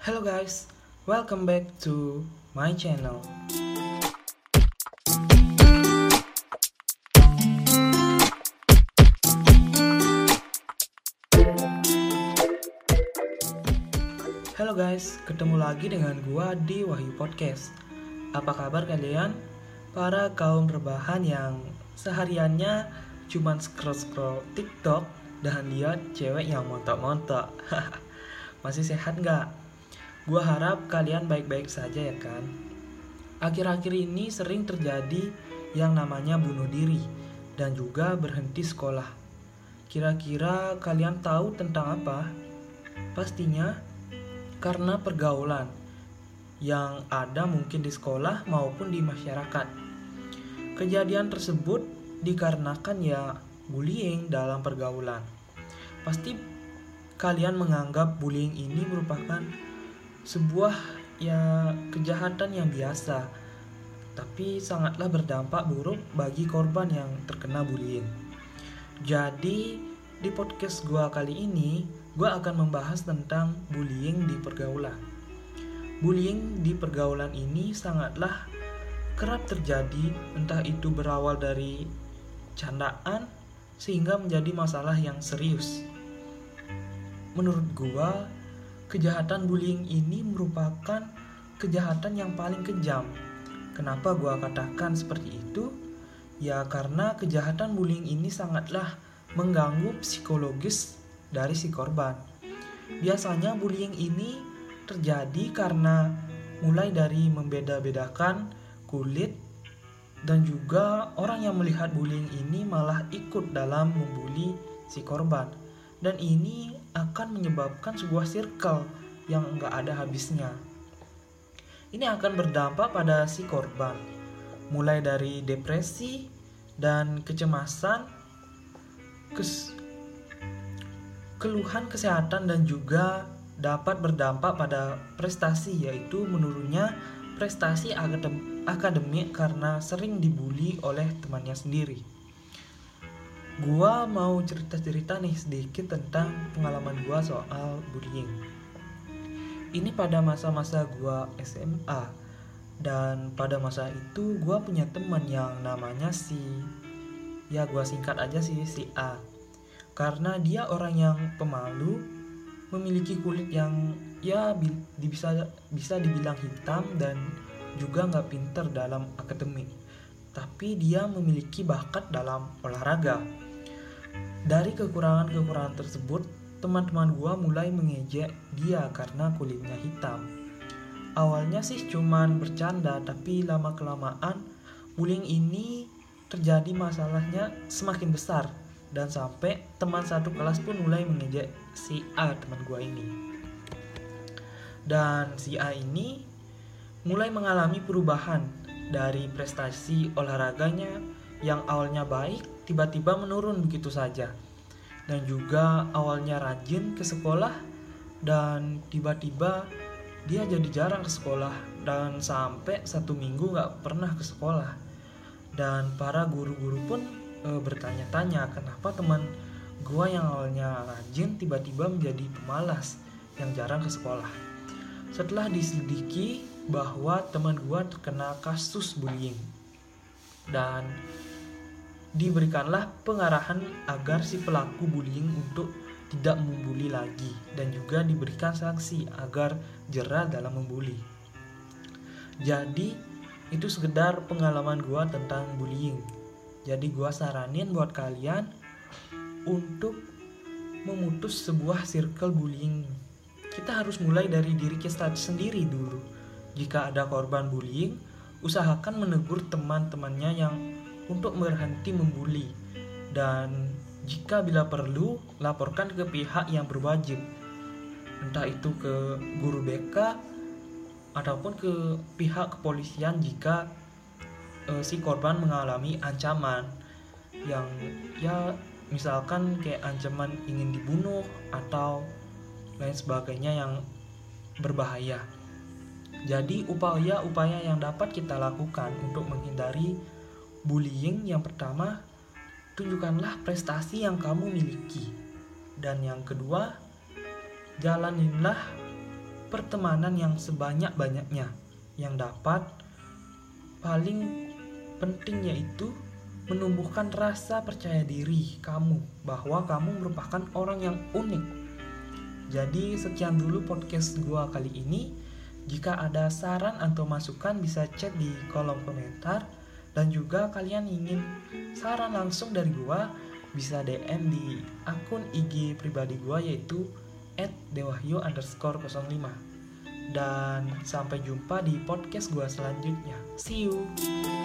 Hello guys, welcome back to my channel. Halo guys, ketemu lagi dengan gua di Wahyu Podcast. Apa kabar kalian? Para kaum rebahan yang sehariannya cuman scroll-scroll TikTok dan lihat cewek yang montok-montok. Masih sehat nggak? Gua harap kalian baik-baik saja ya kan. Akhir-akhir ini sering terjadi yang namanya bunuh diri dan juga berhenti sekolah. Kira-kira kalian tahu tentang apa? Pastinya karena pergaulan yang ada mungkin di sekolah maupun di masyarakat. Kejadian tersebut dikarenakan ya bullying dalam pergaulan. Pasti kalian menganggap bullying ini merupakan sebuah ya kejahatan yang biasa, tapi sangatlah berdampak buruk bagi korban yang terkena bullying. Jadi di podcast gua kali ini, gua akan membahas tentang bullying di pergaulan. Bullying di pergaulan ini sangatlah kerap terjadi, entah itu berawal dari candaan sehingga menjadi masalah yang serius. Menurut gua, kejahatan bullying ini merupakan kejahatan yang paling kejam. Kenapa gua katakan seperti itu? Ya karena kejahatan bullying ini sangatlah mengganggu psikologis dari si korban. Biasanya bullying ini terjadi karena mulai dari membeda-bedakan kulit dan juga orang yang melihat bullying ini malah ikut dalam membuli si korban dan ini akan menyebabkan sebuah circle yang enggak ada habisnya. Ini akan berdampak pada si korban, mulai dari depresi dan kecemasan kes keluhan kesehatan dan juga dapat berdampak pada prestasi yaitu menurunnya prestasi akademik karena sering dibully oleh temannya sendiri. Gua mau cerita-cerita nih sedikit tentang pengalaman gua soal bullying. Ini pada masa-masa gua SMA dan pada masa itu gua punya teman yang namanya si ya gue singkat aja sih si A. Karena dia orang yang pemalu memiliki kulit yang ya bisa bisa dibilang hitam dan juga nggak pinter dalam akademik tapi dia memiliki bakat dalam olahraga. Dari kekurangan-kekurangan tersebut teman-teman gue mulai mengejek dia karena kulitnya hitam. Awalnya sih cuman bercanda tapi lama kelamaan bullying ini terjadi masalahnya semakin besar. Dan sampai teman satu kelas pun mulai mengejek si A teman gua ini. Dan si A ini mulai mengalami perubahan dari prestasi olahraganya yang awalnya baik tiba-tiba menurun begitu saja dan juga awalnya rajin ke sekolah dan tiba-tiba dia jadi jarang ke sekolah dan sampai satu minggu gak pernah ke sekolah dan para guru-guru pun e, bertanya-tanya kenapa teman gua yang awalnya rajin tiba-tiba menjadi pemalas yang jarang ke sekolah. Setelah diselidiki bahwa teman gua terkena kasus bullying. Dan diberikanlah pengarahan agar si pelaku bullying untuk tidak membuli lagi dan juga diberikan sanksi agar jerah dalam membuli. Jadi itu sekedar pengalaman gue tentang bullying. Jadi gue saranin buat kalian untuk memutus sebuah circle bullying. Kita harus mulai dari diri kita sendiri dulu jika ada korban bullying usahakan menegur teman-temannya yang untuk berhenti membuli dan jika bila perlu laporkan ke pihak yang berwajib entah itu ke guru BK ataupun ke pihak kepolisian jika uh, si korban mengalami ancaman yang ya misalkan kayak ancaman ingin dibunuh atau lain sebagainya yang berbahaya. Jadi upaya-upaya yang dapat kita lakukan untuk menghindari bullying yang pertama tunjukkanlah prestasi yang kamu miliki dan yang kedua jalaninlah pertemanan yang sebanyak-banyaknya yang dapat paling penting yaitu menumbuhkan rasa percaya diri kamu bahwa kamu merupakan orang yang unik. Jadi sekian dulu podcast gua kali ini. Jika ada saran atau masukan bisa chat di kolom komentar. Dan juga kalian ingin saran langsung dari gua bisa DM di akun IG pribadi gua yaitu @dewahyu underscore 05 dan sampai jumpa di podcast gua selanjutnya. See you